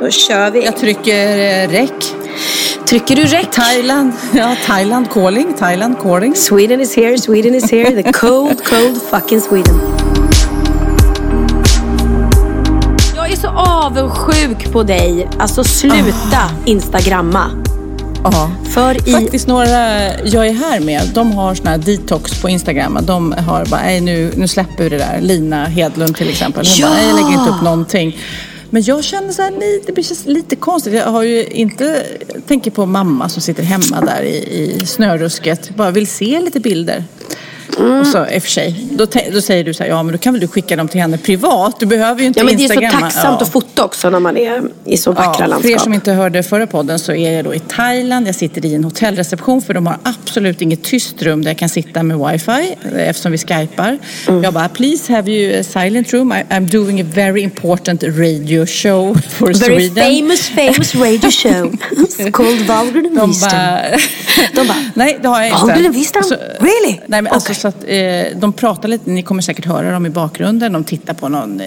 Då kör vi. Jag trycker eh, räck. Trycker du räck? Thailand, ja, Thailand calling, Thailand calling. Sweden is here, Sweden is here. The cold, cold fucking Sweden. Jag är så avundsjuk på dig. Alltså sluta instagramma. Ja. För i... Faktiskt några jag är här med, de har såna här detox på Instagram. De har bara, nej nu, nu släpper vi det där. Lina Hedlund till exempel. Hon Ja! bara, nej jag lägger inte upp någonting. Men jag känner så här, nej, det blir lite konstigt. Jag har ju inte, tänker på mamma som sitter hemma där i, i snörusket. Bara vill se lite bilder. Och så i och för sig, då, då säger du så här, ja men då kan väl du skicka dem till henne privat. Du behöver ju inte Ja men det är så tacksamt Ja. att fota också när man är i så vackra Ja, för landskap. er som inte hörde förra podden så är jag då i Thailand. Jag sitter i en hotellreception för de har absolut inget tyst rum där jag kan sitta med wifi eh, eftersom vi skypar. Mm. Jag bara, please have you a silent room? I, I'm doing a very important radio show for Very Sweden. famous, famous radio show. It's called Valgren De bara, De bara, nej det har jag inte. Valgren Wisdom? Så- Really? Nej men alltså Okej så att eh, de pratar lite, ni kommer säkert höra dem i bakgrunden. De tittar på någon eh,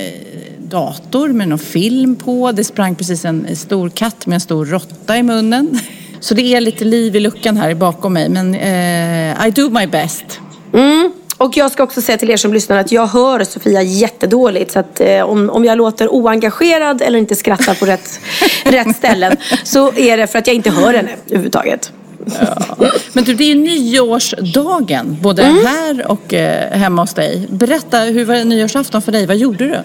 dator med någon film på. Det sprang precis en stor katt med en stor råtta i munnen. Så det är lite liv i luckan här bakom mig men eh, I do my best. Mm. Och jag ska också säga till er som lyssnar att jag hör Sofia jättedåligt. Så att eh, om, om jag låter oengagerad eller inte skrattar på rätt, rätt ställen så är det för att jag inte hör henne överhuvudtaget. Men du, det är ju nyårsdagen både här och eh, hemma hos dig. Berätta, hur var nyårsafton för dig? Vad gjorde du?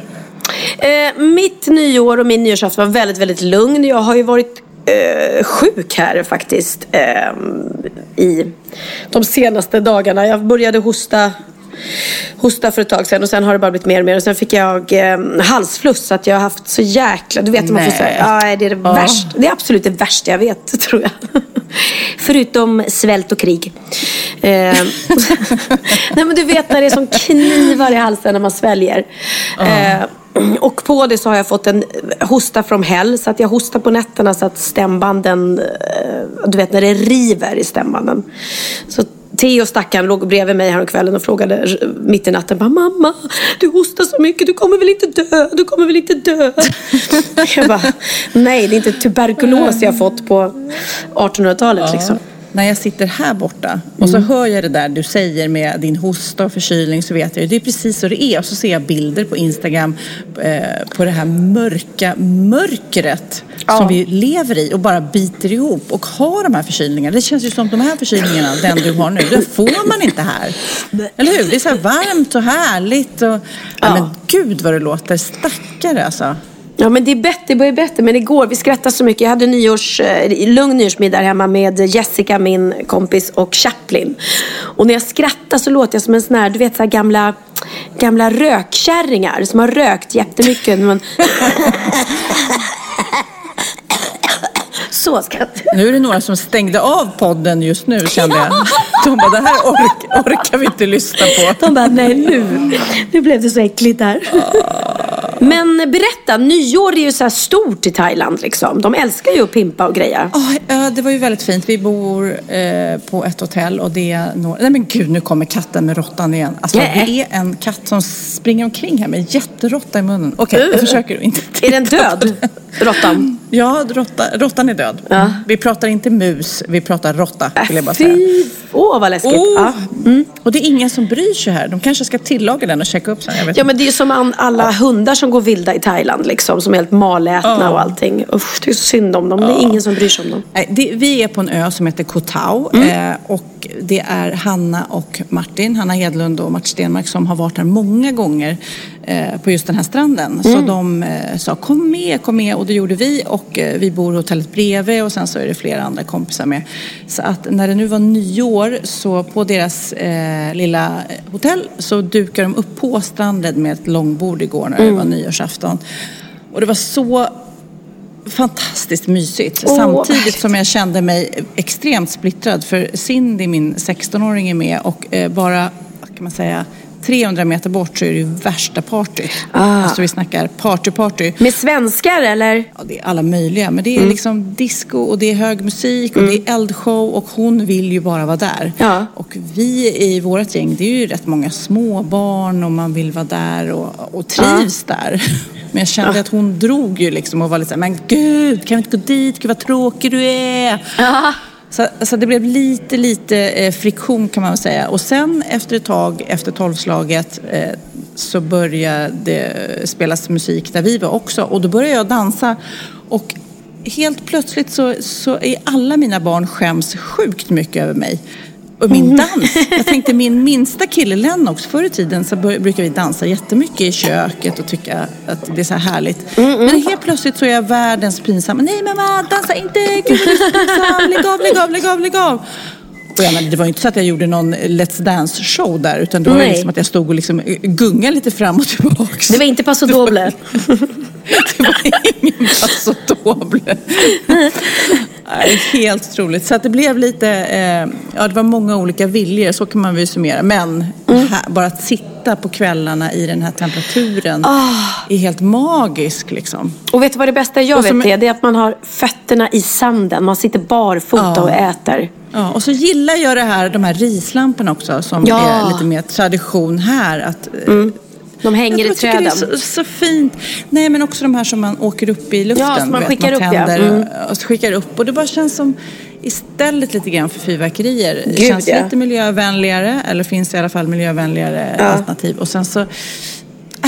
Eh, mitt nyår och min nyårsafton var väldigt, väldigt lugn. Jag har ju varit eh, sjuk här faktiskt eh, i de senaste dagarna. Jag började hosta hosta för ett tag sedan och sen har det bara blivit mer och mer och sen fick jag eh, halsfluss så att jag har haft så jäkla, du vet man får Nej. säga, ja det är det Ja. värsta, det är absolut det värsta jag vet tror jag. Förutom svält och krig. Eh, nej men du vet när det är som knivar i halsen när man sväljer. Eh, och på det så har jag fått en hosta from hell. Så att jag hostar på nätterna så att stämbanden, eh, du vet när det river i stämbanden. Så Theo stackaren låg bredvid mig häromkvällen och frågade mitt i natten. Mamma, du hostar så mycket. Du kommer väl inte dö? Du kommer väl inte dö? jag bara, nej det är inte tuberkulos jag fått på 1800-talet liksom. När jag sitter här borta och så hör jag det där du säger med din hosta och förkylning så vet jag det är precis så det är. Och så ser jag bilder på Instagram eh, på det här mörka mörkret som vi lever i och bara biter ihop och har de här förkylningarna. Det känns ju som de här förkylningarna, den du har nu, det får man inte här. Eller hur? Det är så här varmt och härligt och... Ja. men gud vad det låter. Stackare alltså. Ja men det är bättre, det börjar bättre. Men igår, vi skrattade så mycket. Jag hade nyårs, eh, lugn nyårsmiddag hemma med Jessica, min kompis, och Chaplin. Och när jag skrattar så låter jag som en sån här, du vet så här gamla, gamla rökkärringar som har rökt jättemycket. Men... Så skrattar jag. Nu är det några som stängde av podden just nu kände jag. De bara, det här ork, orkar vi inte lyssna på. De bara, nej nu, nu blev det så äckligt där. Men berätta, nyår är ju så stort i Thailand liksom. De älskar ju att pimpa och greja. Ja, det var ju väldigt fint. Vi bor eh, på ett hotell och det är några... Nej men gud, nu kommer katten med råttan igen. Alltså Nej. det är en katt som springer omkring här med en jätteråtta i munnen. Okej, jag försöker inte Är den titta död? Råttan. Ja, råtta, råttan är död. Ja. Vi pratar inte mus, vi pratar råtta vill jag bara Äh, säga. fy, åh vad läskigt. Oh. Ja. Och det är ingen som bryr sig här. De kanske ska tillaga den och checka upp sen. Ja men det är ju som alla hundar som går vilda i Thailand liksom. Som är helt malätna och allting. Usch, det är så synd om dem. Det är ingen som bryr sig om dem. Det, vi är på en ö som heter Koh Tao Mm. eh, och det är Hanna och Martin, Hanna Hedlund och Martin Stenmark som har varit här många gånger på just den här stranden. Så Mm. de eh, sa kom med, kom med och det gjorde vi och eh, vi bor i hotellet bredvid och sen så är det flera andra kompisar med. Så att när det nu var nyår så på deras eh, lilla hotell så dukade de upp på stranden med ett långbord igår när det Mm. var nyårsafton. Och det var så fantastiskt mysigt. Åh, Samtidigt som jag kände mig extremt splittrad. För Cindy, min 16-åring, är med och eh, bara, vad kan man säga, 300 meter bort så är det ju värsta partyt. Ah. Alltså vi snackar party-party. Med svenskar eller? Ja, det är alla möjliga. Men det är Mm. liksom disco och det är hög musik och det är eldshow och hon vill ju bara vara där. Ja. Och vi i vårt gäng, det är ju rätt många småbarn och man vill vara där och, och trivs där. Men jag kände att hon drog ju liksom och var lite så här, men gud, kan vi inte gå dit? Gud vad tråkig du är. Så, så det blev lite, lite eh, friktion kan man väl säga. Och sen efter ett tag, efter tolvslaget, eh, så började det spelas musik där vi var också. Och då började jag dansa. Och helt plötsligt så, så är alla mina barn skäms sjukt mycket över mig. Och min dans. Jag tänkte min minsta kille Lennox, förr i tiden så brukar vi dansa jättemycket i köket och tycka att det är så här härligt. Men helt plötsligt så är jag världens pinsamma. Nej mamma, dansa inte! Gud pinsam! Lägg av, lägg av, lägg av, lägg av! Och jag, men det var inte så att jag gjorde någon Let's Dance-show där utan det var Nej. liksom att jag stod och liksom gungade lite fram och tillbaks. Det var inte Paso Doble. Det var ingen passo doble. Nej, helt otroligt. Så att det blev lite, eh, ja det var många olika viljor, så kan man väl summera. Men här, bara att sitta på kvällarna i den här temperaturen är helt magisk liksom. Och vet du vad det bästa jag vet är? Det är att man har fötterna i sanden. Man sitter barfota Ja. och äter. Ja, och så gillar jag det här, de här rislamporna också som Ja. är lite mer tradition här. Att, eh, De hänger i träden. det är så, så fint. Nej, men också de här som man åker upp i luften. Ja, som man skickar upp, ja. Mm. och, skickar upp. Och det bara känns som istället lite grann för fyrverkerier. Gud, känns ja. lite miljövänligare, eller finns i alla fall miljövänligare alternativ. Och sen så, äh,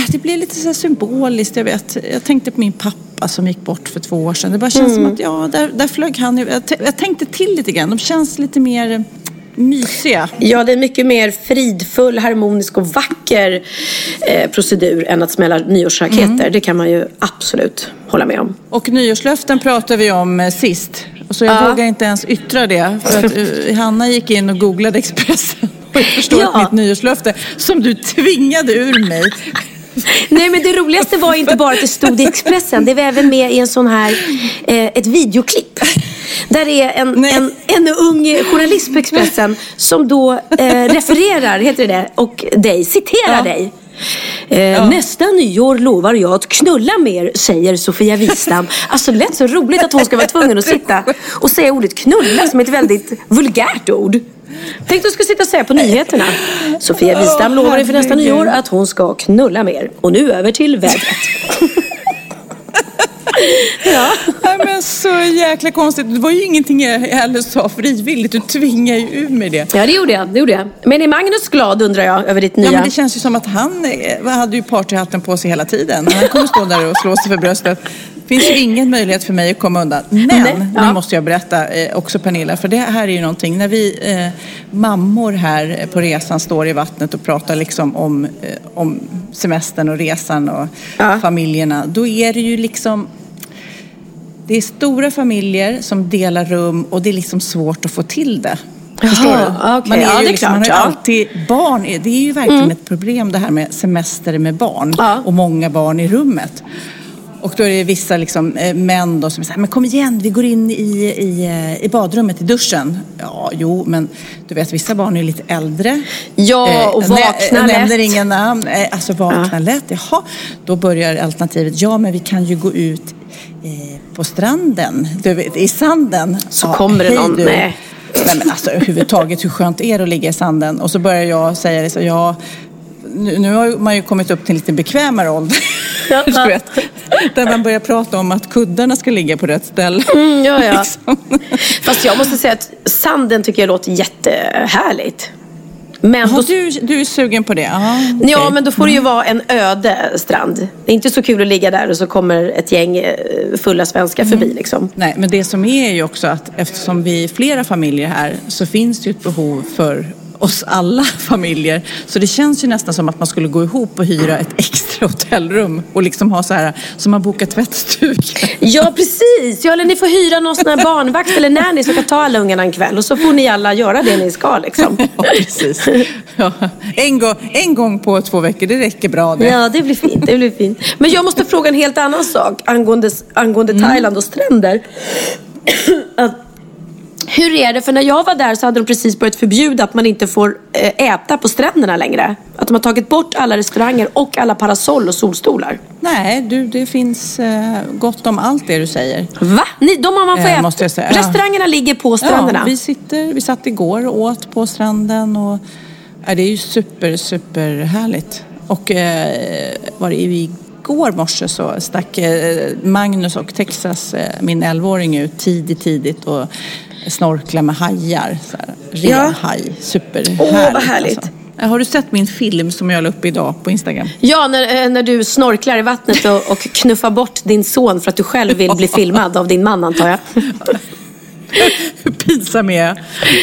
det blir lite så symboliskt. Jag, vet, jag tänkte på min pappa som gick bort för två år sedan. Det bara känns Mm. som att, ja, där, där flög han. Jag, jag tänkte till lite grann. De känns lite mer mysiga. Ja, det är mycket mer fridfull, harmonisk och vacker eh, procedur än att smälla nyårsraketer. Mm. Det kan man ju absolut hålla med om. Och nyårslöften pratade vi om eh, sist. Så jag Ja. vågar inte ens yttra det. För att eh, Hanna gick in och googlade Expressen. Och förstår Ja. mitt nyårslöfte, som du tvingade ur mig. Nej, men det roligaste var inte bara att det stod i Expressen. Det var även med i en sån här, eh, ett videoklipp. Där det är en, Nej. en, en ung journalist på Expressen som då eh, refererar, heter det, och dig, citerar Ja. dig. Eh, Nästa nyår lovar jag att knulla mer, säger Sofia Wistam. Alltså det lät så roligt att hon ska vara tvungen att sitta och säga ordet knulla som ett väldigt vulgärt ord. Tänk du ska sitta och säga på nyheterna. Sofia Wistam Åh, lovar inför nästa nyår att hon ska knulla mer. Och nu över till vädret. ja. Nej, men så jäkla konstigt. Det var ju ingenting jag heller sa frivilligt. Du tvingade ju ur mig det. ja, det gjorde jag. Det gjorde jag. Men är Magnus glad undrar jag över ditt nya? Ja, men det känns ju som att han hade ju partyhatten på sig hela tiden. Han kommer stå där och slå sig för bröstet. Det finns ju ingen möjlighet för mig att komma undan. Men, Nej, ja. nu måste jag berätta eh, också Pernilla, för det här är ju någonting. När vi eh, mammor här på resan står i vattnet och pratar liksom om, eh, om semestern och resan och Ja. familjerna, då är det ju liksom det är stora familjer som delar rum och det är liksom svårt att få till det. Förstår du? Jaha, okej. Man, är Ja, ju liksom, man har ju alltid barn. Det är ju verkligen ett problem det här med semester med barn Ja. och många barn i rummet. Och då är det vissa liksom, eh, män då som säger, men kom igen, vi går in i, i, eh, i badrummet, i duschen. Ja, jo, men du vet, vissa barn är lite äldre. Ja, och Eh, vakna nä- Jag nämner lätt. inga namn. Eh, Alltså vakna lätt, jaha. Då börjar alternativet, ja men vi kan ju gå ut eh, på stranden, du vet, i sanden. Så ja, kommer det någon, nej. Nej men alltså överhuvudtaget, hur skönt är det att ligga i sanden? Och så börjar jag säga det så, ja, nu, nu har man ju kommit upp till en lite bekvämare ålder. Ja. du vet. Där man börjar prata om att kuddarna ska ligga på rätt ställe. Mm, ja, ja. Liksom. Fast jag måste säga att sanden tycker jag låter jättehärligt. Men då, du, du är sugen på det? Ja, ja, okej. men då får det ju vara en öde strand. Det är inte så kul att ligga där och så kommer ett gäng eh, fulla svenskar förbi liksom. Nej, men det som är ju också att eftersom vi är flera familjer här så finns det ju ett behov för oss alla familjer. Så det känns ju nästan som att man skulle gå ihop och hyra ett extra hotellrum och liksom ha så här som man bokar tvättstuga. Ja, precis. Ja, eller ni får hyra någon sån här barnvakt eller när ni ska ta alla ungarna en kväll och så får ni alla göra det ni ska liksom. Ja, precis. Ja, en, gång, en gång på två veckor, det räcker bra det. Ja, det blir fint. Det blir fint. Men jag måste fråga en helt annan sak angående, angående Thailand och stränder. Att, hur är det? För när jag var där så hade de precis börjat förbjuda att man inte får eh, äta på stränderna längre. Att de har tagit bort alla restauranger och alla parasoll och solstolar. Nej, du, det finns eh, gott om allt det du säger. Va? Ni, de har man får Eh, äta? måste jag säga. Ja. Restaurangerna ligger på stränderna? Ja, vi, sitter, vi satt igår och åt på stranden och ja, det är ju super, super härligt. Och eh, var det igår morse så stack Magnus och Texas, min 11-åring, ut tidigt, tidigt och snorkla med hajar. Så här, Ja. haj. Superhärligt. Åh, vad härligt. Alltså. Har du sett min film som jag la upp idag på Instagram? Ja, när, eh, när du snorklar i vattnet och, och knuffar bort din son för att du själv vill bli filmad av din man antar jag. Hur pinsam är jag?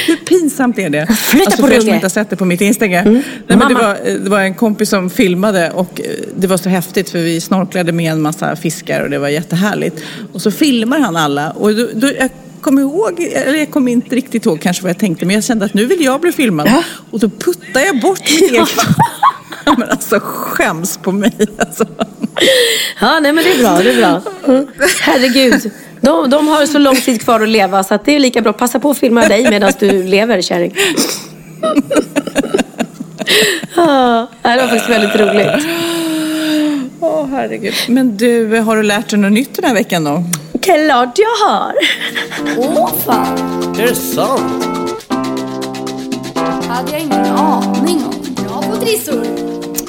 Hur pinsamt är det? Flytta alltså, på för er som inte har sett det på mitt Instagram. Nej, men det, Mamma. var, det var en kompis som filmade och eh, det var så häftigt för vi snorklade med en massa fiskar och det var jättehärligt. Och så filmar han alla och då, då, jag kommer ihåg, eller jag kommer inte riktigt ihåg kanske vad jag tänkte men jag kände att nu vill jag bli filmad. Och då puttade jag bort mitt eget. men alltså skäms på mig alltså. Ja, nej men det är bra. Det är bra. Mm. Herregud. De, de har så lång tid kvar att leva så att det är lika bra. Passa på att filma dig medan du lever, kärring. Ja, det var faktiskt väldigt roligt. Åh herregud. Men du, har du lärt dig något nytt den här veckan då? Klart jag har. Åh fan! Är det sant? hade jag ingen aning om. Bra på trissor.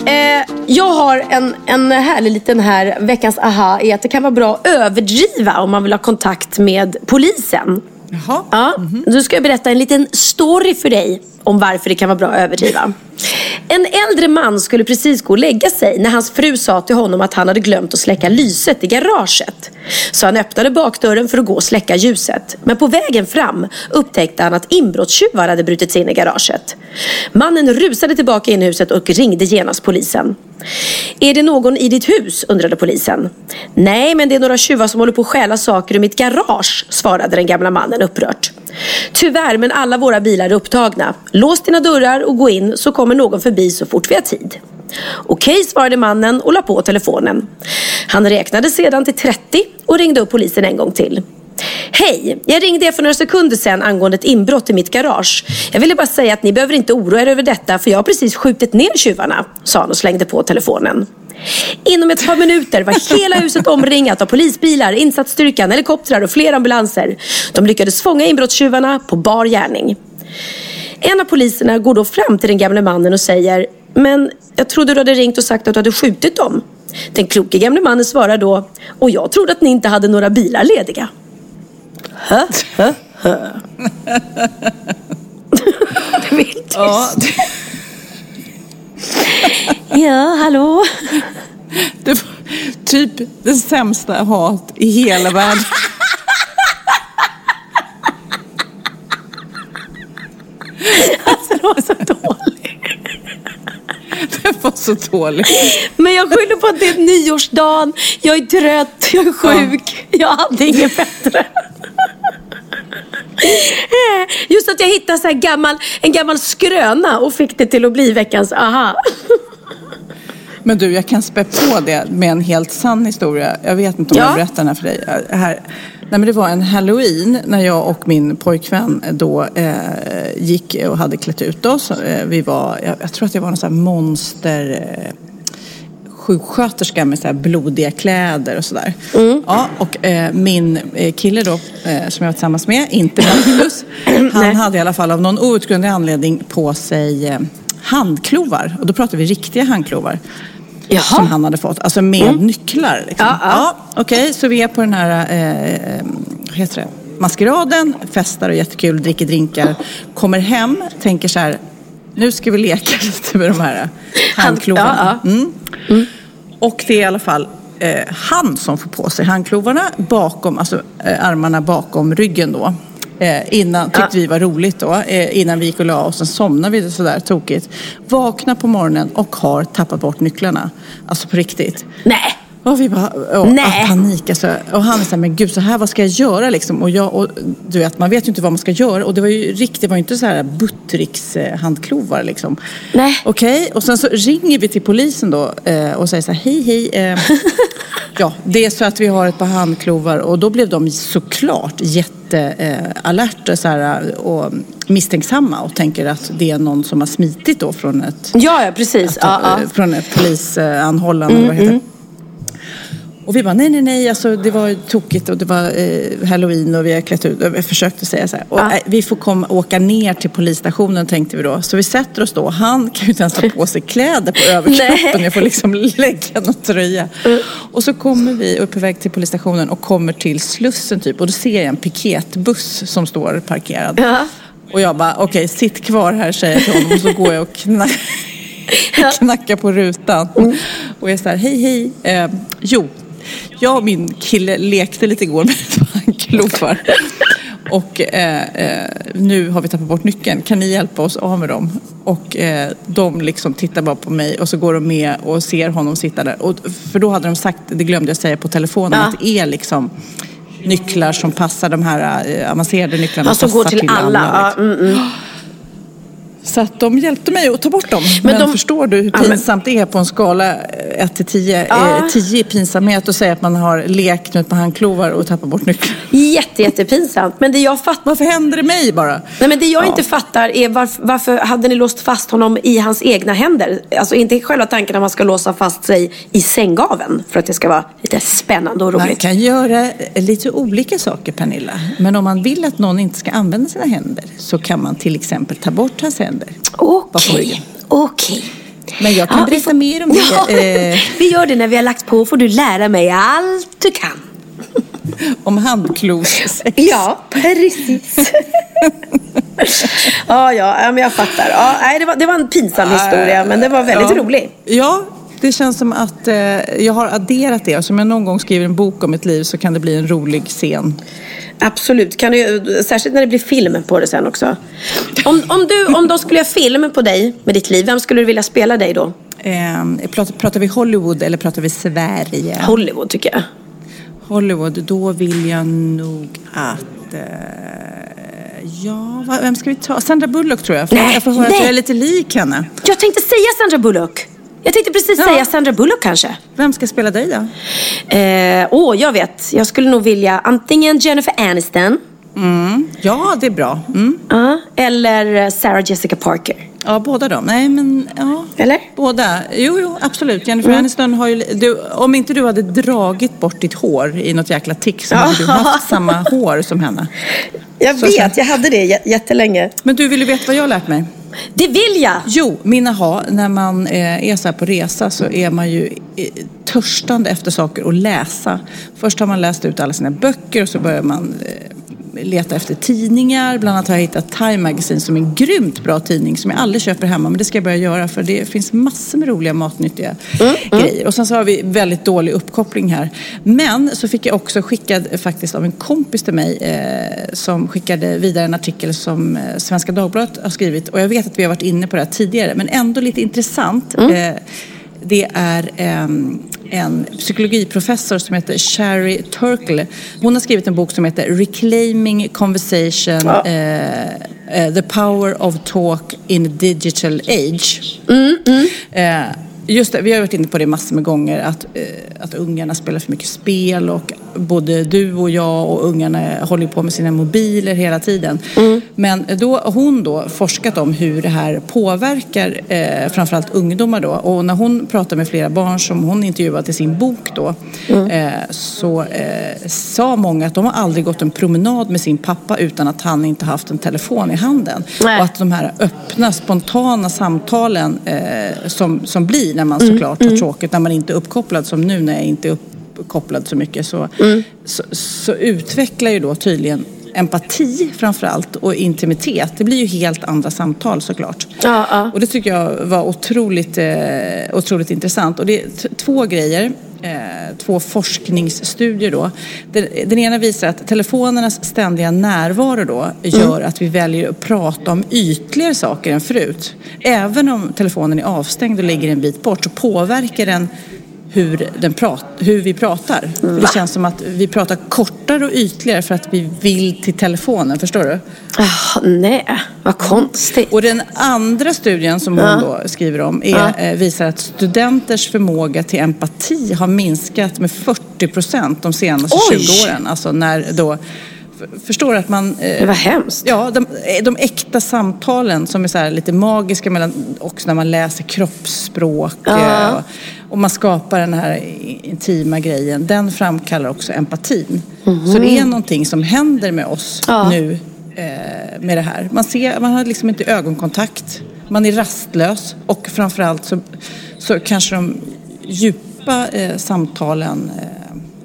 Eh, jag har en, en härlig liten här, veckans aha, är att det kan vara bra att överdriva om man vill ha kontakt med polisen. Jaha. Ja, då ska jag berätta en liten story för dig om varför det kan vara bra att överdriva. En äldre man skulle precis gå och lägga sig när hans fru sa till honom att han hade glömt att släcka lyset i garaget. Så han öppnade bakdörren för att gå och släcka ljuset. Men på vägen fram upptäckte han att inbrottstjuvar hade brutit sig in i garaget. Mannen rusade tillbaka in i huset och ringde genast polisen. Är det någon i ditt hus? undrade polisen. Nej, men det är några tjuvar som håller på att stjäla saker ur mitt garage, svarade den gamla mannen upprört. Tyvärr, men alla våra bilar är upptagna. Lås dina dörrar och gå in så kommer någon förbi så fort vi har tid. Okej, svarade mannen och la på telefonen. Han räknade sedan till 30 och ringde upp polisen en gång till. Hej, jag ringde er för några sekunder sedan angående ett inbrott i mitt garage. Jag ville bara säga att ni behöver inte oroa er över detta för jag har precis skjutit ner tjuvarna, sa han och slängde på telefonen. Inom ett par minuter var hela huset omringat av polisbilar, insatsstyrkan, helikoptrar och flera ambulanser. De lyckades fånga inbrottstjuvarna på bar gärning. En av poliserna går då fram till den gamle mannen och säger Men jag trodde du hade ringt och sagt att du hade skjutit dem. Den kloke gamle mannen svarar då Och jag trodde att ni inte hade några bilar lediga. Hö, hö, hö. Det vill tyst. Ja, Ja, hallå? det var typ det sämsta hat i hela världen. Alltså, det var så dåligt. Det var så dåligt. Men jag skyller på att det är nyårsdagen. Jag är trött, jag är sjuk. Jag hade inget bättre. Just att jag hittade så gammal, en gammal skröna och fick det till att bli veckans aha. Men du, jag kan spä på det med en helt sann historia. Jag vet inte om Ja. jag berättar den här för dig. Här. Nej, men det var en halloween när jag och min pojkvän då eh, gick och hade klätt ut oss. Eh, vi var, jag, jag tror att det var någon sån här monster... Eh, sjuksköterska med så blodiga kläder och sådär. Ja, och eh, min eh, kille då, eh, som jag var tillsammans med, inte Marcus, han hade i alla fall av någon outgrundlig anledning på sig eh, handklovar. Och då pratar vi riktiga handklovar. Jaha. som han hade fått. Alltså med nycklar. Liksom. Ja, ja. Okej, så vi är på den här, eh, heter det? Maskeraden, festar och jättekul, dricker drinkar. Kommer hem, tänker så här, nu ska vi leka lite med de här handklovarna. ja, Mm. Och det är i alla fall eh, han som får på sig handklovarna bakom, alltså eh, armarna bakom ryggen då. Eh, innan, tyckte vi var roligt då, eh, innan vi gick och la oss. Sen somnade vi sådär tokigt. Vaknar på morgonen och har tappat bort nycklarna. Alltså på riktigt. Nej. Och vi bara, åh, Nej. panik alltså. Och han är såhär, men gud så här vad ska jag göra liksom? Och jag, och, du vet, man vet ju inte vad man ska göra. Och det var ju riktigt, det var ju inte så här Buttericks eh, handklovar liksom. Nej. Okej, och sen så ringer vi till polisen då eh, och säger så här, hej hej. Eh, ja, det är så att vi har ett par handklovar. Och då blev de såklart jättealerta eh, så här, och misstänksamma och tänker att det är någon som har smitit då från ett Ja, ja precis. Ja, ja. eh, från ett polisanhållan eller vad heter. Och vi bara, nej, nej, nej, alltså, det var tokigt och det var eh, halloween och vi har klätt ut. Vi försökte säga så här. Och, Ja. eh, vi får komma, åka ner till polisstationen tänkte vi då. Så vi sätter oss då. Han kan ju inte ens ha på sig kläder på överkroppen. Jag får liksom lägga någon tröja. Och så kommer vi upp på väg till polisstationen och kommer till Slussen typ. Och då ser jag en piketbuss som står parkerad. Ja. Och jag bara, okej, sitt kvar här säger jag till honom. Och så går jag och knackar på rutan. Och jag är så här, hej hej. Eh, jo, jag och min kille lekte lite igår med handklovar. Och eh, eh, nu har vi tappat bort nyckeln. Kan ni hjälpa oss av med dem? Och eh, de liksom tittar bara på mig och så går de med och ser honom sitta där. Och, för då hade de sagt, det glömde jag säga på telefonen, Ja. att det är liksom nycklar som passar de här eh, avancerade nycklarna. Ja, som går till alla. liksom. Ja, mm, mm. Så att de hjälpte mig att ta bort dem. Men, Men de- förstår du hur Ja, men- pinsamt det är på en skala 1 till 10? Ja. Eh, 10 i pinsamhet att säga att man har lekt med par handklovar och tappat bort nycklar. Jätte, jättepinsamt. Men det jag fattar Varför händer det mig bara? Nej, men det jag inte fattar är varför, varför hade ni låst fast honom i hans egna händer? Alltså inte själva tanken att man ska låsa fast sig i sänggaveln för att det ska vara lite spännande och Man roligt. kan göra lite olika saker Pernilla. Men om man vill att någon inte ska använda sina händer så kan man till exempel ta bort hans händer. bakom ryggen. Okej, okej. Men jag kan Ja, berätta får- mer om det. Ja, Eh, vi gör det när vi har lagt på får du lära mig allt du kan. om handklovssex. Ja, precis. ja, ja, ja, men jag fattar. Ja, nej, det, var, det var en pinsam historia, men det var väldigt Ja. rolig. Ja, det känns som att eh, jag har adderat det. Som jag någon gång skriver en bok om mitt liv så kan det bli en rolig scen. Absolut, kan du, särskilt när det blir film på det sen också. Om, om, du, om de skulle göra film på dig med ditt liv, vem skulle du vilja spela dig då? Eh, pratar, pratar vi Hollywood eller pratar vi Sverige? Hollywood tycker jag. Hollywood, då vill jag nog att... Eh, ja, vem ska vi ta? Sandra Bullock tror jag. För Nej, jag får höra att nej. jag är lite lik henne. Jag tänkte säga Sandra Bullock. Jag tänkte precis Ja. säga Sandra Bullock kanske. Vem ska spela dig då? Åh, eh, åh, jag vet. Jag skulle nog vilja antingen Jennifer Aniston Ja, det är bra. Mm. ja, eller Sarah Jessica Parker. Ja, båda de. Nej, men ja. Eller? Båda. Jo, jo, absolut. Jennifer Aniston har ju... Du, om inte du hade dragit bort ditt hår i något jäkla tick så hade du haft samma hår som henne. Jag Så- vet, jag hade det jättelänge. Men du, vill du veta vad jag har lärt mig? Det vill jag! Jo, min aha, när man eh, är så här på resa så är man ju eh, törstande efter saker att läsa. Först har man läst ut alla sina böcker och så börjar man eh, leta efter tidningar. Bland annat har jag hittat Time Magazine som är en grymt bra tidning som jag aldrig köper hemma. Men det ska jag börja göra för det finns massor med roliga matnyttiga grejer. Och sen så har vi väldigt dålig uppkoppling här. Men så fick jag också skickad faktiskt av en kompis till mig eh, som skickade vidare en artikel som eh, Svenska Dagbladet har skrivit. Och jag vet att vi har varit inne på det här tidigare men ändå lite intressant. Eh, det är em, en psykologiprofessor som heter Sherry Turkle. Hon har skrivit en bok som heter Reclaiming Conversation eh, eh, The Power of Talk in Digital Age. Eh, Just det, vi har varit inne på det massor med gånger att, eh, att ungarna spelar för mycket spel och både du och jag och ungarna håller på med sina mobiler hela tiden. Men då har hon då forskat om hur det här påverkar eh, framförallt ungdomar då. Och när hon pratar med flera barn som hon intervjuat i sin bok då eh, så eh, sa många att de har aldrig gått en promenad med sin pappa utan att han inte haft en telefon i handen. Nej. Och att de här öppna, spontana samtalen eh, som, som blir när man såklart har tråkigt, när man inte är uppkopplad som nu när jag inte är uppkopplad så mycket så, så, så utvecklar ju då tydligen empati framförallt och intimitet. Det blir ju helt andra samtal såklart. Ja, ja. Och det tycker jag var otroligt, eh, otroligt intressant. Och det är två grejer. Eh, två forskningsstudier då. Den, den ena visar att telefonernas ständiga närvaro då gör att vi väljer att prata om ytligare saker än förut. Även om telefonen är avstängd och ligger en bit bort så påverkar den hur, den prat, hur vi pratar. För det känns som att vi pratar kortare och ytligare för att vi vill till telefonen, förstår du? Ah, nej, vad konstigt. Och den andra studien som hon då skriver om är, eh, visar att studenters förmåga till empati har minskat med 40 procent de senaste Oj! 20 åren. Alltså när då, förstår att man... eh, Det var hemskt. Ja, de, de äkta samtalen som är så lite magiska mellan, också när man läser kroppsspråk eh, och, man skapar den här intima grejen, den framkallar också empatin. Så det är någonting som händer med oss Ja. nu eh, med det här. Man, ser, man har liksom inte ögonkontakt, man är rastlös och framförallt så, så kanske de djupa eh, samtalen eh,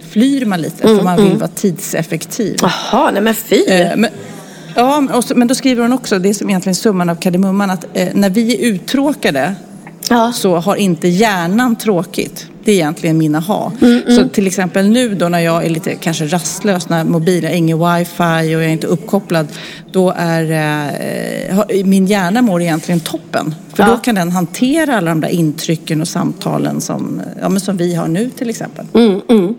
flyr man lite för man vill vara tidseffektiv. Jaha, nej men fy. Eh, men, ja, men då skriver hon också, det är som egentligen summan av kardemumman, att eh, när vi är uttråkade Ja. så har inte hjärnan tråkigt. Det är egentligen min aha. Mm, Så till exempel nu då när jag är lite kanske rastlös, när mobilen, ingen wifi och jag är inte uppkopplad. Då är eh, min hjärna mår egentligen toppen. För Ja. då kan den hantera alla de där intrycken och samtalen som, ja, men som vi har nu till exempel. Mm.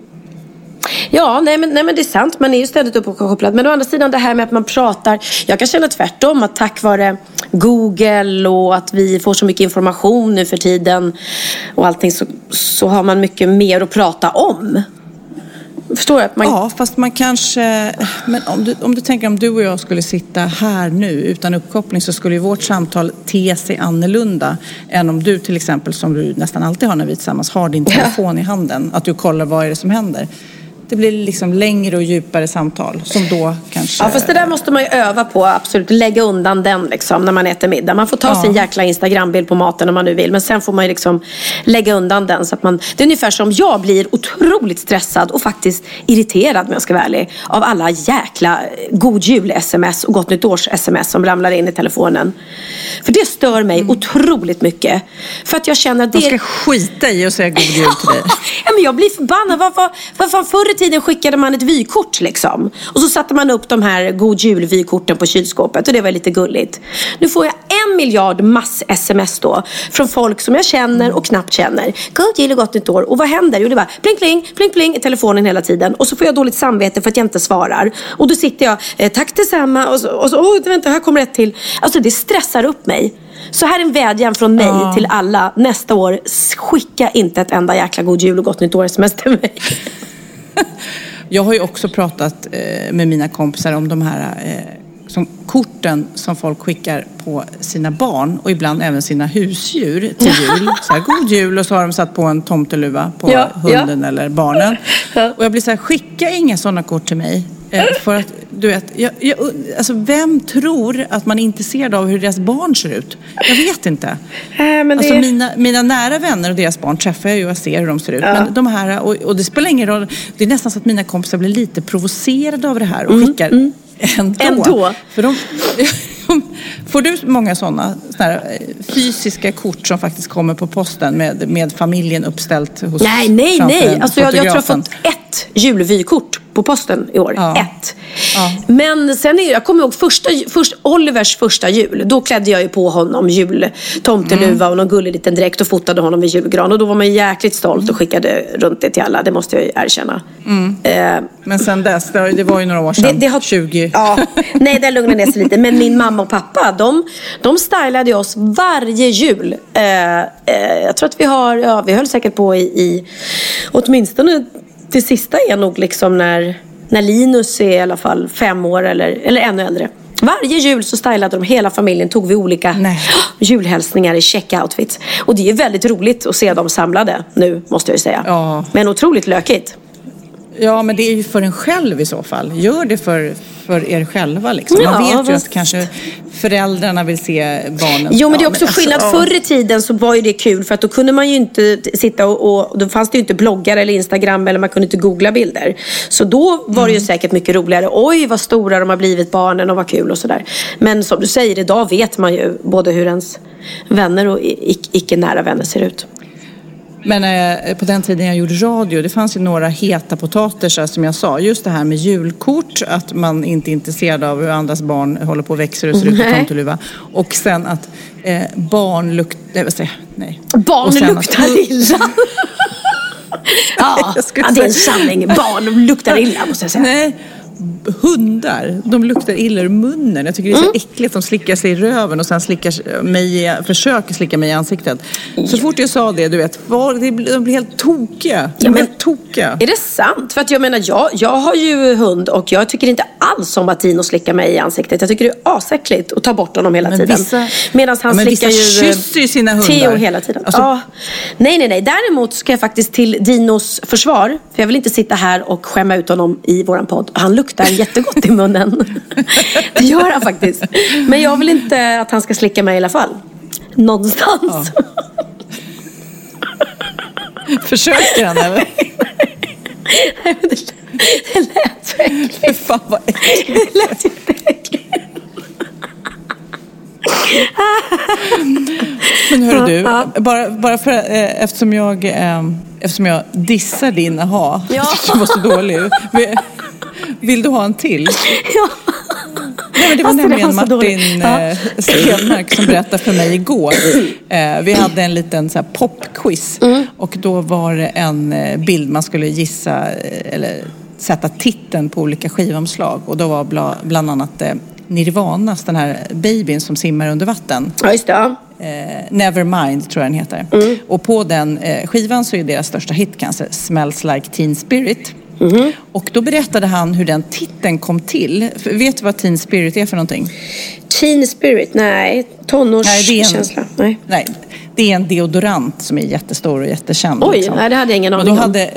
Ja, nej men, nej men det är sant. Man är ju ständigt uppkopplad. Men å andra sidan det här med att man pratar. Jag kan känna tvärtom. Att tack vare Google och att vi får så mycket information nu för tiden. Och allting så, så har man mycket mer att prata om. Förstår? Att man, Ja, fast man kanske... Men om du, om du tänker om du och jag skulle sitta här nu utan uppkoppling så skulle ju vårt samtal te sig annorlunda än om du till exempel, som du nästan alltid har när vi är tillsammans, har din telefon i handen. Att du kollar vad är det som händer. Det blir liksom längre och djupare samtal som då kanske... Ja, fast det där måste man ju öva på, absolut. Lägga undan den liksom, när man äter middag. Man får ta Ja. sin jäkla Instagrambild på maten om man nu vill. Men sen får man ju liksom lägga undan den. Så att man, det är ungefär som jag blir otroligt stressad och faktiskt irriterad, om jag ska vara ärlig, av alla jäkla god jul-sms och gott nytt års-sms som ramlar in i telefonen. För det stör mig otroligt mycket. För att jag känner att det De ska skita i och säga god jul till dig. Ja, men jag blir förbannad. Vad, vad, vad fan, förr i tiden skickade man ett vykort liksom. Och så satte man upp de här god jul-vykorten på kylskåpet. Och det var lite gulligt. Nu får jag en miljard mass-sms då. Från folk som jag känner och knappt känner. God jul och gott nytt år. Och vad händer? Jo, det bara pling, pling, pling, pling i telefonen hela tiden. Och så får jag dåligt samvete för att jag inte svarar. Och då sitter jag, eh, tack detsamma. Och så, och så oh, vänta, här kommer ett till. Alltså det stressar upp mig. Så här är en vädjan från mig Ja. till alla nästa år. Skicka inte ett enda jäkla god jul och gott nytt år sms till mig. Jag har ju också pratat eh, med mina kompisar om de här eh, som korten som folk skickar på sina barn och ibland även sina husdjur till jul. Så här, god jul och så har de satt på en tomteluva på Ja, hunden eller barnen. Ja. Och jag blir så här, skicka inga sådana kort till mig. Eh, för att, du vet, jag, jag, alltså vem tror att man är intresserad av hur deras barn ser ut? Jag vet inte. Äh, men det... Alltså mina, mina nära vänner och deras barn träffar jag ju och jag ser hur de ser ut. Men de här, och, och det spelar ingen roll. Det är nästan så att mina kompisar blir lite provocerade av det här och skickar ändå. Mm, Ändå? För de, får du många sådana eh, fysiska kort som faktiskt kommer på posten med, med familjen uppställt hos Nej, nej, nej. Alltså jag, jag tror jag har fått ett julvykort på posten i år. Ja. Ett. Ja. Men sen är jag kommer ihåg första, först, Olivers första jul. Då klädde jag ju på honom jultomteluva och någon gullig liten dräkt och fotade honom vid julgran. Och då var man jäkligt stolt och skickade runt det till alla. Det måste jag ju erkänna. Eh, Men sen dess, det, det var ju några år sedan. det, det har, 20. Ja, nej, det lugnade ner sig lite. Men min mamma och pappa, de, de stylade oss varje jul. Eh, eh, jag tror att vi har, ja, vi höll säkert på i, i åtminstone det sista är nog liksom när, när Linus är i alla fall fem år eller, eller ännu äldre. Varje jul så stylade de hela familjen, tog vi olika Nej. julhälsningar i check-outfits. Och det är väldigt roligt att se dem samlade nu, måste jag ju säga. Ja. Men otroligt lökigt. Ja, men det är ju för en själv i så fall. Gör det för, för er själva liksom. Man Ja, vet ju fast- att kanske föräldrarna vill se barnen. Jo men det är också alltså, skillnad. ja. Förr i tiden så var ju det kul för att då kunde man ju inte sitta och, och då fanns det ju inte bloggar eller Instagram eller man kunde inte googla bilder. Så då var det ju säkert mycket roligare. Oj vad stora de har blivit barnen och vad kul och sådär. Men som du säger, idag vet man ju både hur ens vänner och icke nära vänner ser ut. Men eh, på den tiden jag gjorde radio, det fanns ju några heta potatisar som jag sa. Just det här med julkort, att man inte är intresserad av hur andras barn håller på och växer och ser ut på tomteluva. Och sen att eh, barn luktar... Nej, vad säger jag? Nej. Barn att- luktar illa. ja, ja, det är en sanning. Barn luktar illa måste jag säga. Nej, hundar, de luktar illa ur munnen. Jag tycker det är så äckligt. De slickar sig i röven och sen slickar mig, försöker slicka mig i ansiktet. Så fort jag sa det, du vet, var, de blir helt tokiga. De Ja, blir men- helt tokiga. Är det sant? För att jag menar, jag, jag har ju hund och jag tycker inte alls om att Dino slickar mig i ansiktet. Jag tycker det är asäckligt att ta bort honom hela Men tiden. vissa- Medan han men slickar vissa ju kysser ju sina hundar. Theo hela tiden. Alltså- ja. Nej, nej, nej. Däremot ska jag faktiskt till Dinos försvar. För jag vill inte sitta här och skämma ut honom i våran podd. Han luktar jättegott i munnen. Det gör han faktiskt. Men jag vill inte att han ska slicka mig i alla fall. Någonstans. Försöker han eller? Nej, men det, det lät så äckligt. Fy fan vad äckligt. Det lät jätteäckligt. Men hörru du, bara, bara för, eh, eftersom, jag, eh, eftersom jag dissar din aha, Ja. du var så dålig. Vill, vill du ha en till? Ja. Nej, men det var Alltså, nämligen. Martin Ja. eh, Stenmark som berättade för mig igår. Eh, vi hade en liten så popquiz Mm. och då var det en eh, bild man skulle gissa eller sätta titeln på olika skivomslag och då var bla, bland annat Nirvanas, den här babyn som simmar under vatten. Ja, just det. Eh, Nevermind tror jag den heter. Och på den eh, skivan så är deras största hit kanske Smells Like Teen Spirit. Och då berättade han hur den titeln kom till. För, vet du vad Teen Spirit är för någonting? Teen spirit, nej. Tonårskänsla. Nej. Nej, det är en deodorant som är jättestor och jättekänd. Oj, nej, det hade jag ingen aning då, om. hade,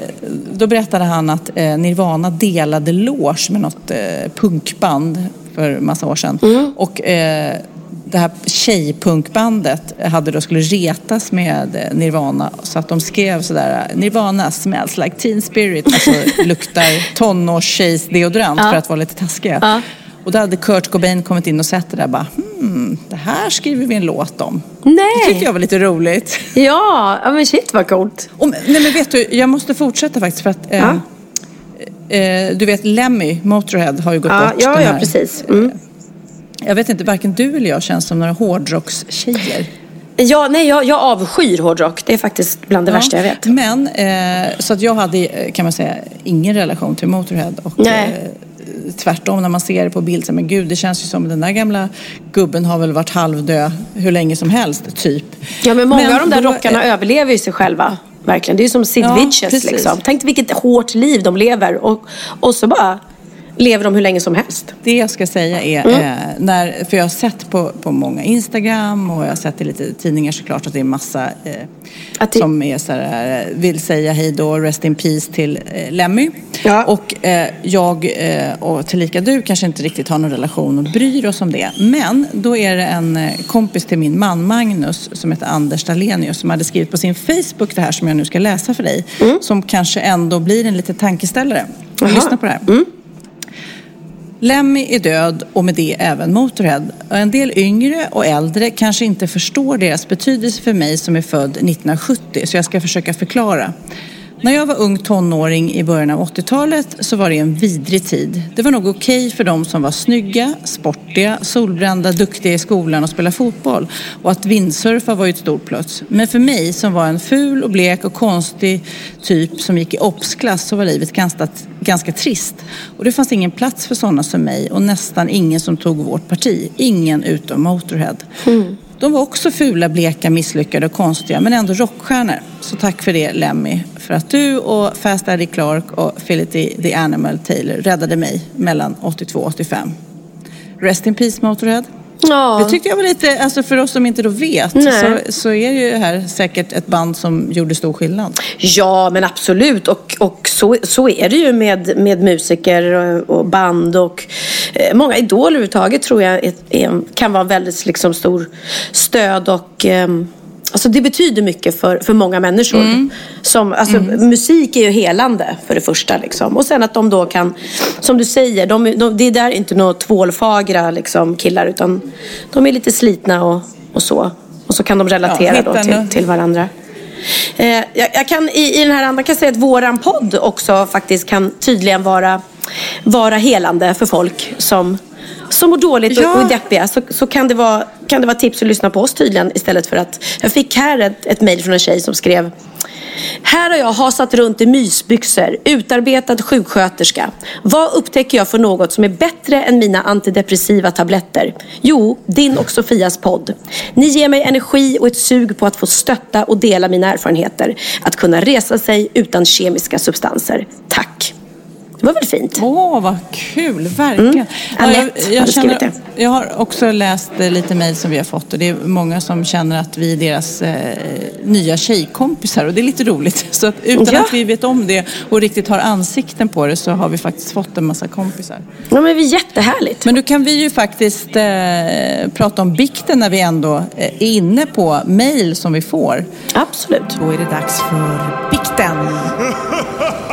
då berättade han att eh, Nirvana delade loge med något eh, punkband för massa år sedan. Mm. Och eh, det här tjejpunkbandet hade då skulle retas med eh, Nirvana så att de skrev sådär Nirvana smells like teen spirit, alltså luktar tonårstjejs deodorant för att vara lite taskiga. Ja. Och då hade Kurt Cobain kommit in och sett det där bara, hmm, det här skriver vi en låt om. Det Nej! tyckte jag var lite roligt. Ja, ja, men shit vad coolt. Och, nej men vet du, jag måste fortsätta faktiskt för att eh, eh, du vet Lemmy, Motorhead, har ju gått Ja, bort. ja, den ja här. precis. Mm. Jag vet inte, varken du eller jag känns som några hårdrockstjejer. Ja, nej, jag, jag avskyr hårdrock. Det är faktiskt bland det värsta jag vet. Men, eh, så att jag hade, eh, kan man säga, ingen relation till Motorhead. Och, Nej. Eh, tvärtom, när man ser det på bild, så men gud, det känns ju som den där gamla gubben har väl varit halvdöd hur länge som helst, typ. Ja, men många av de där då, rockarna eh, överlever ju sig själva. Verkligen. Det är ju som Sid Ja, Vicious liksom. Tänk vilket hårt liv de lever. Och, och så bara lever de hur länge som helst. Det jag ska säga är, Mm. eh, när, för jag har sett på, på många Instagram och jag har sett i lite tidningar såklart att det är massa eh, det- som är så här, eh, vill säga hej då, rest in peace till eh, Lemmy. Ja. Och eh, jag eh, och tillika du kanske inte riktigt har någon relation och bryr oss om det. Men då är det en kompis till min man Magnus som heter Anders Dahlenius som hade skrivit på sin Facebook det här som jag nu ska läsa för dig. Mm. Som kanske ändå blir en liten tankeställare. Lyssna på det här. Lemmy är död och med det även Motorhead. En del yngre och äldre kanske inte förstår deras betydelse för mig som är född 1970 så jag ska försöka förklara. När jag var ung tonåring i början av 80-talet så var det en vidrig tid. Det var nog okej för de som var snygga, sportiga, solbrända, duktiga i skolan och spelade fotboll. Och att vindsurfa var ju ett stort plus. Men för mig som var en ful och blek och konstig typ som gick i obsklass så var livet ganska, ganska trist. Och det fanns ingen plats för sådana som mig och nästan ingen som tog vårt parti. Ingen utom Motorhead. Hmm. De var också fula, bleka, misslyckade och konstiga men ändå rockstjärnor. Så tack för det Lemmy. För att du och Fast Eddie Clark och Phility the Animal Taylor räddade mig mellan 82 och 85. Rest in peace Motörhead. Ja. Det tyckte jag var lite, alltså för oss som inte då vet, Nej. så, så är ju det här säkert ett band som gjorde stor skillnad. Ja, men absolut. Och, och så, så är det ju med, med musiker och, och band och eh, många idoler överhuvudtaget tror jag är, är, kan vara väldigt liksom, stor stöd och eh, Alltså det betyder mycket för, för många människor. Som, alltså, Musik är ju helande för det första. Liksom. Och sen att de då kan, som du säger, de, de, det är där inte några tvålfagra liksom, killar utan de är lite slitna och, och så. Och så kan de relatera Ja, då till, till varandra. Eh, jag, jag kan, i, I den här andan kan jag säga att våran podd också faktiskt kan tydligen vara, vara helande för folk som, som mår dåligt och, Ja. och är deppiga. Så, så kan, det vara, kan det vara tips att lyssna på oss tydligen istället för att... Jag fick här ett, ett mejl från en tjej som skrev här har jag hasat runt i mysbyxor, utarbetad sjuksköterska. Vad upptäcker jag för något som är bättre än mina antidepressiva tabletter? Jo, din och Sofias podd. Ni ger mig energi och ett sug på att få stötta och dela mina erfarenheter. Att kunna resa sig utan kemiska substanser. Tack. Det var väl fint? Åh, vad kul, verkligen. Mm. Anette hade skrivit det. jag har också läst eh, lite mejl som vi har fått och det är många som känner att vi är deras eh, nya tjejkompisar och det är lite roligt. Så att utan Ja. att vi vet om det och riktigt har ansikten på det så har vi faktiskt fått en massa kompisar. Ja, men det är jättehärligt. Men då kan vi ju faktiskt eh, prata om bikten när vi ändå eh, är inne på mejl som vi får. Absolut. Då är det dags för bikten.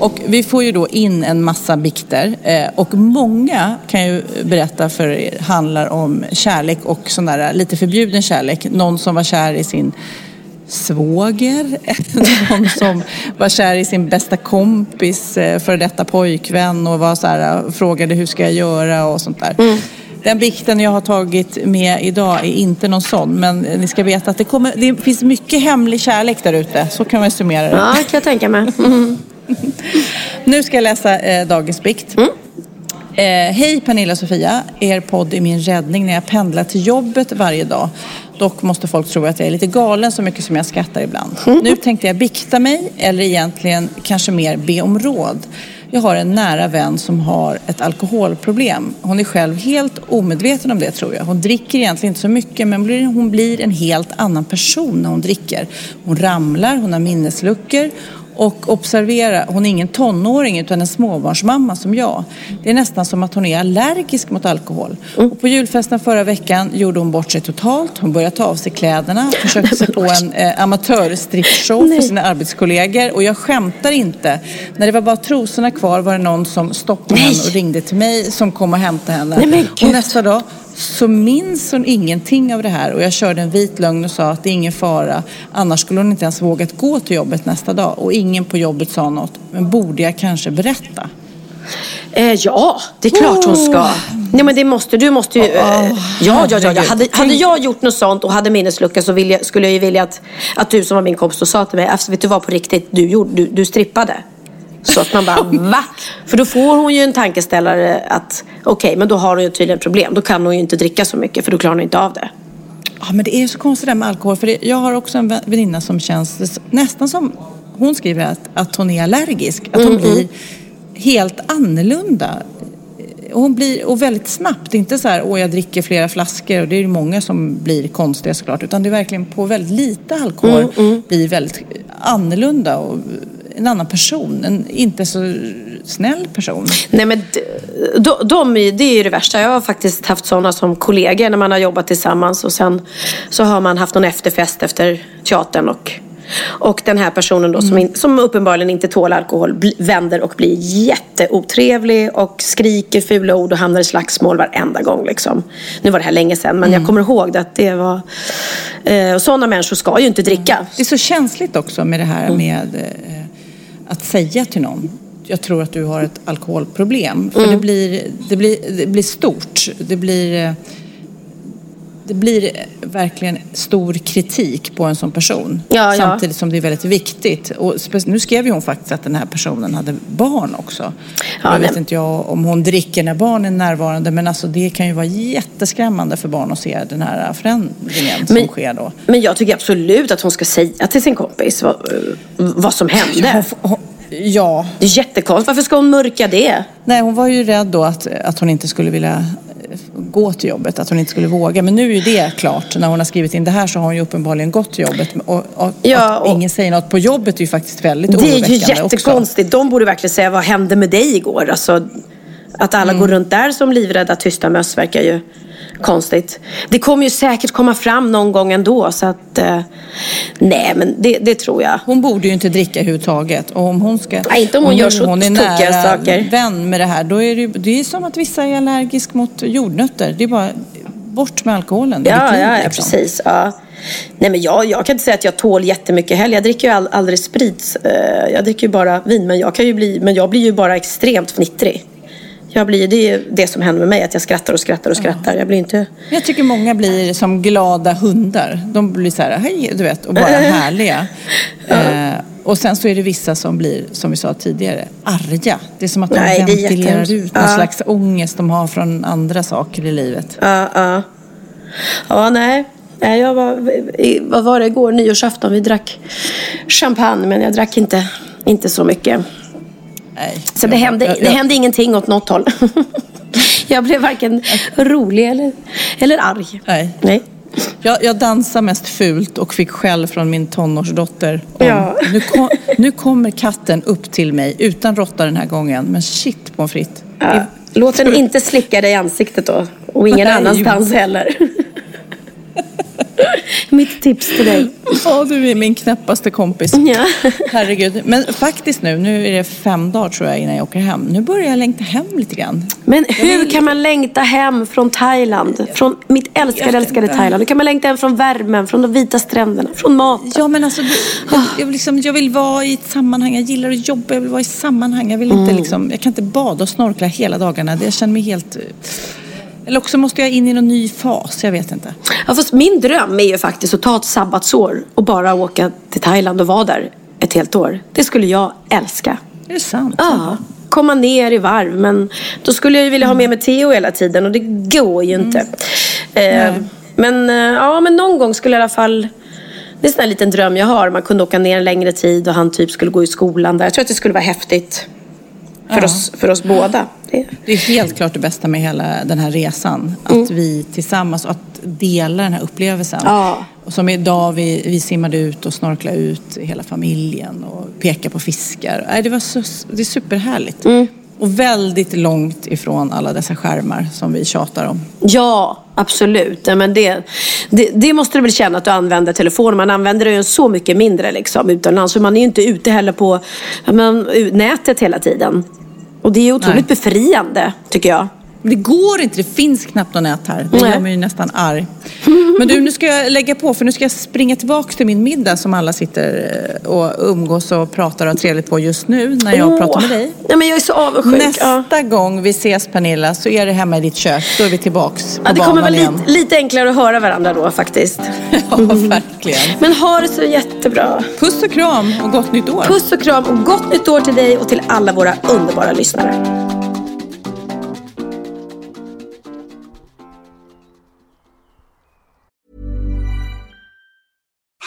Och vi får ju då in en massa bikter eh, och många kan jag berätta för er handlar om kärlek och sån där lite förbjuden kärlek. Någon som var kär i sin svåger, någon som var kär i sin bästa kompis, eh, före detta pojkvän och var så här, frågade hur ska jag göra och sånt där. Mm. Den bikten jag har tagit med idag är inte någon sån, men ni ska veta att det, kommer, det finns mycket hemlig kärlek där ute. Så kan man summera det. Ja, kan jag tänka mig. Mm. Nu ska jag läsa eh, dagens bikt. Mm. Eh, Hej Pernilla och Sofia, er podd är min räddning när jag pendlar till jobbet varje dag. Dock måste folk tro att jag är lite galen så mycket som jag skrattar ibland. Mm. Nu tänkte jag bikta mig, eller egentligen kanske mer be om råd. Jag har en nära vän som har ett alkoholproblem. Hon är själv helt omedveten om det tror jag. Hon dricker egentligen inte så mycket men hon blir en helt annan person när hon dricker. Hon ramlar, hon har minnesluckor och observera, hon är ingen tonåring utan en småbarnsmamma som jag. Det är nästan som att hon är allergisk mot alkohol. Och på julfesten förra veckan gjorde hon bort sig totalt. Hon började ta av sig kläderna, försökte sig på en eh, amatörstrippshow för sina arbetskollegor. Och jag skämtar inte. När det var bara trosorna kvar var det någon som stoppade henne och ringde till mig som kom och hämtade henne. Och nästa dag så minns hon ingenting av det här och jag körde en vit lögn och sa att det är ingen fara. Annars skulle hon inte ens vågat gå till jobbet nästa dag och ingen på jobbet sa något. Men borde jag kanske berätta? Eh, ja, det är klart hon ska. Oh. Nej men det måste, du måste ju... Oh, ja, ja, ja. ja. Hade, hade jag gjort något sånt och hade minneslucka så jag, skulle jag ju vilja att, att du som var min kompis sa till mig, alltså, vet du vad på riktigt, du, gjorde, du, du strippade. Så att man bara, va? För då får hon ju en tankeställare att okej, okay, men då har hon ju tydligen problem. Då kan hon ju inte dricka så mycket för då klarar hon inte av det. Ja, men det är så konstigt det där med alkohol. För det, jag har också en väninna som känns nästan som, hon skriver att, att hon är allergisk. Att hon mm, blir mm. helt annorlunda. Hon blir, och väldigt snabbt, inte så här, åh jag dricker flera flaskor och det är ju många som blir konstiga såklart. Utan det är verkligen på väldigt lite alkohol mm, mm. blir väldigt annorlunda och en annan person, en inte så snäll person. Nej men de, de, det är ju det värsta. Jag har faktiskt haft sådana som kollegor när man har jobbat tillsammans och sen så har man haft någon efterfest efter teatern och och den här personen då mm. som, in, som uppenbarligen inte tål alkohol bl, vänder och blir jätteotrevlig och skriker fula ord och hamnar i slagsmål varenda gång. Liksom. Nu var det här länge sedan men mm. jag kommer ihåg det att det var... Eh, sådana människor ska ju inte dricka. Det är så känsligt också med det här mm. med eh, att säga till någon jag tror att du har ett alkoholproblem. För mm. det, blir, det, blir, det blir stort. Det blir, det blir verkligen stor kritik på en sån person. Ja, samtidigt ja. som det är väldigt viktigt. Och nu skrev ju hon faktiskt att den här personen hade barn också. Ja, jag vet inte jag om hon dricker när barnen är närvarande men alltså det kan ju vara jätteskrämmande för barn att se den här förändringen som men, sker då. Men jag tycker absolut att hon ska säga till sin kompis vad, vad som hände. Hon, hon, Ja. Det är jättekonstigt. Varför ska hon mörka det? Nej, hon var ju rädd då att, att hon inte skulle vilja gå till jobbet, att hon inte skulle våga. Men nu är ju det klart. När hon har skrivit in det här så har hon ju uppenbarligen gått till jobbet. Och, och, Ja, att och- ingen säger något på jobbet är ju faktiskt väldigt Det är ju oroväckande också. jättekonstigt. De borde verkligen säga vad hände med dig igår? Alltså, att alla Mm. går runt där som livrädda tysta möss verkar ju konstigt. Det kommer ju säkert komma fram någon gång ändå. Så att, eh, nej, men det, det tror jag. Hon borde ju inte dricka överhuvudtaget. Och om hon ska... Nej, inte om hon nu gör så hon är nära saker. vän med det här. Då är det, det är som att vissa är allergisk mot jordnötter. Det är bara bort med alkoholen. Ja, liv, ja, ja liksom. precis. Ja. Nej, men jag, jag kan inte säga att jag tål jättemycket heller. Jag dricker ju all, aldrig sprit. Eh, Jag dricker ju bara vin. Men jag, kan ju bli, men jag blir ju bara extremt fnittrig. Jag blir, det är det som händer med mig, att jag skrattar och skrattar och skrattar. Jag blir inte... Jag tycker många blir som glada hundar. De blir så här, hej, du vet, och bara härliga. Eh, och sen så är det vissa som blir, som vi sa tidigare, arga. Det är som att de Nej, ventilerar ut någon Ja. slags ångest de har från andra saker i livet. Ja, ja. Ja, nej. nej jag var, vad var det igår? Nyårsafton. Vi drack champagne, men jag drack inte, inte så mycket. Nej, Så det jag- hände, jag- det hände ingenting åt något håll. jag blev varken rolig eller, eller arg. Nej. Nej. Jag, jag dansar mest fult och fick skäll från min tonårsdotter. Om, Ja. nu, kom, nu kommer katten upp till mig, utan råtta den här gången. Men shit pommes frites. Ja. Låt den inte slicka dig i ansiktet då. Och ingen Nej. annanstans heller. Mitt tips till dig. Ja, du är min knäppaste kompis. Ja. Herregud. Men faktiskt nu, nu är det fem dagar tror jag innan jag åker hem. Nu börjar jag längta hem lite grann. Men hur kan man längta hem från Thailand? Från mitt älskade, älskade. Thailand. Hur kan man längta hem från värmen, från de vita stränderna, från maten? Ja, men alltså, jag, jag, vill liksom, jag vill vara i ett sammanhang. Jag gillar att jobba, jag vill vara i sammanhang. Jag, vill inte, liksom, jag kan inte bada och snorkla hela dagarna. Det- Jag känner mig helt... Eller också måste jag in i någon ny fas, jag vet inte. Ja, fast min dröm är ju faktiskt att ta ett sabbatsår och bara åka till Thailand och vara där ett helt år. Det skulle jag älska. Är det sant? Ja, komma ner i varv. Men då skulle jag ju vilja ha med mig Theo hela tiden och det går ju inte. Eh, men, eh, ja, men någon gång skulle jag i alla fall... Det är en sån här liten dröm jag har. Man kunde åka ner en längre tid och han typ skulle gå i skolan där. Jag tror att det skulle vara häftigt. För, Ja. oss, för oss båda. Det, är helt klart det bästa med hela den här resan. Att vi tillsammans, att dela den här upplevelsen. Ja. Och som idag, vi, vi simmade ut och snorklade ut hela familjen och pekade på fiskar. Nej, det, var så, det är superhärligt. Och väldigt långt ifrån alla dessa skärmar som vi tjatar om. Ja, absolut. Nej, men det, det, det måste du väl känna att du använder telefonen. Man använder den ju så mycket mindre liksom, utomlands. Man är ju inte ute heller på men, nätet hela tiden. Och det är otroligt befriande, tycker jag. Det går inte, det finns knappt något nät här. Det gör mig ju nästan arg. Men du, nu ska jag lägga på för nu ska jag springa tillbaka till min middag som alla sitter eh, och umgås och pratar och har trevligt på just nu när jag Åh. pratar med dig. Ja, men jag är så avundsjuk. Nästa Ja. gång vi ses Pernilla så är det hemma i ditt kök. Då är vi tillbaks på Ja, det kommer vara lite, lite enklare att höra varandra då faktiskt. Ja, verkligen. Men ha det så jättebra. Puss och kram och gott nytt år. Puss och kram och gott nytt år till dig och till alla våra underbara lyssnare.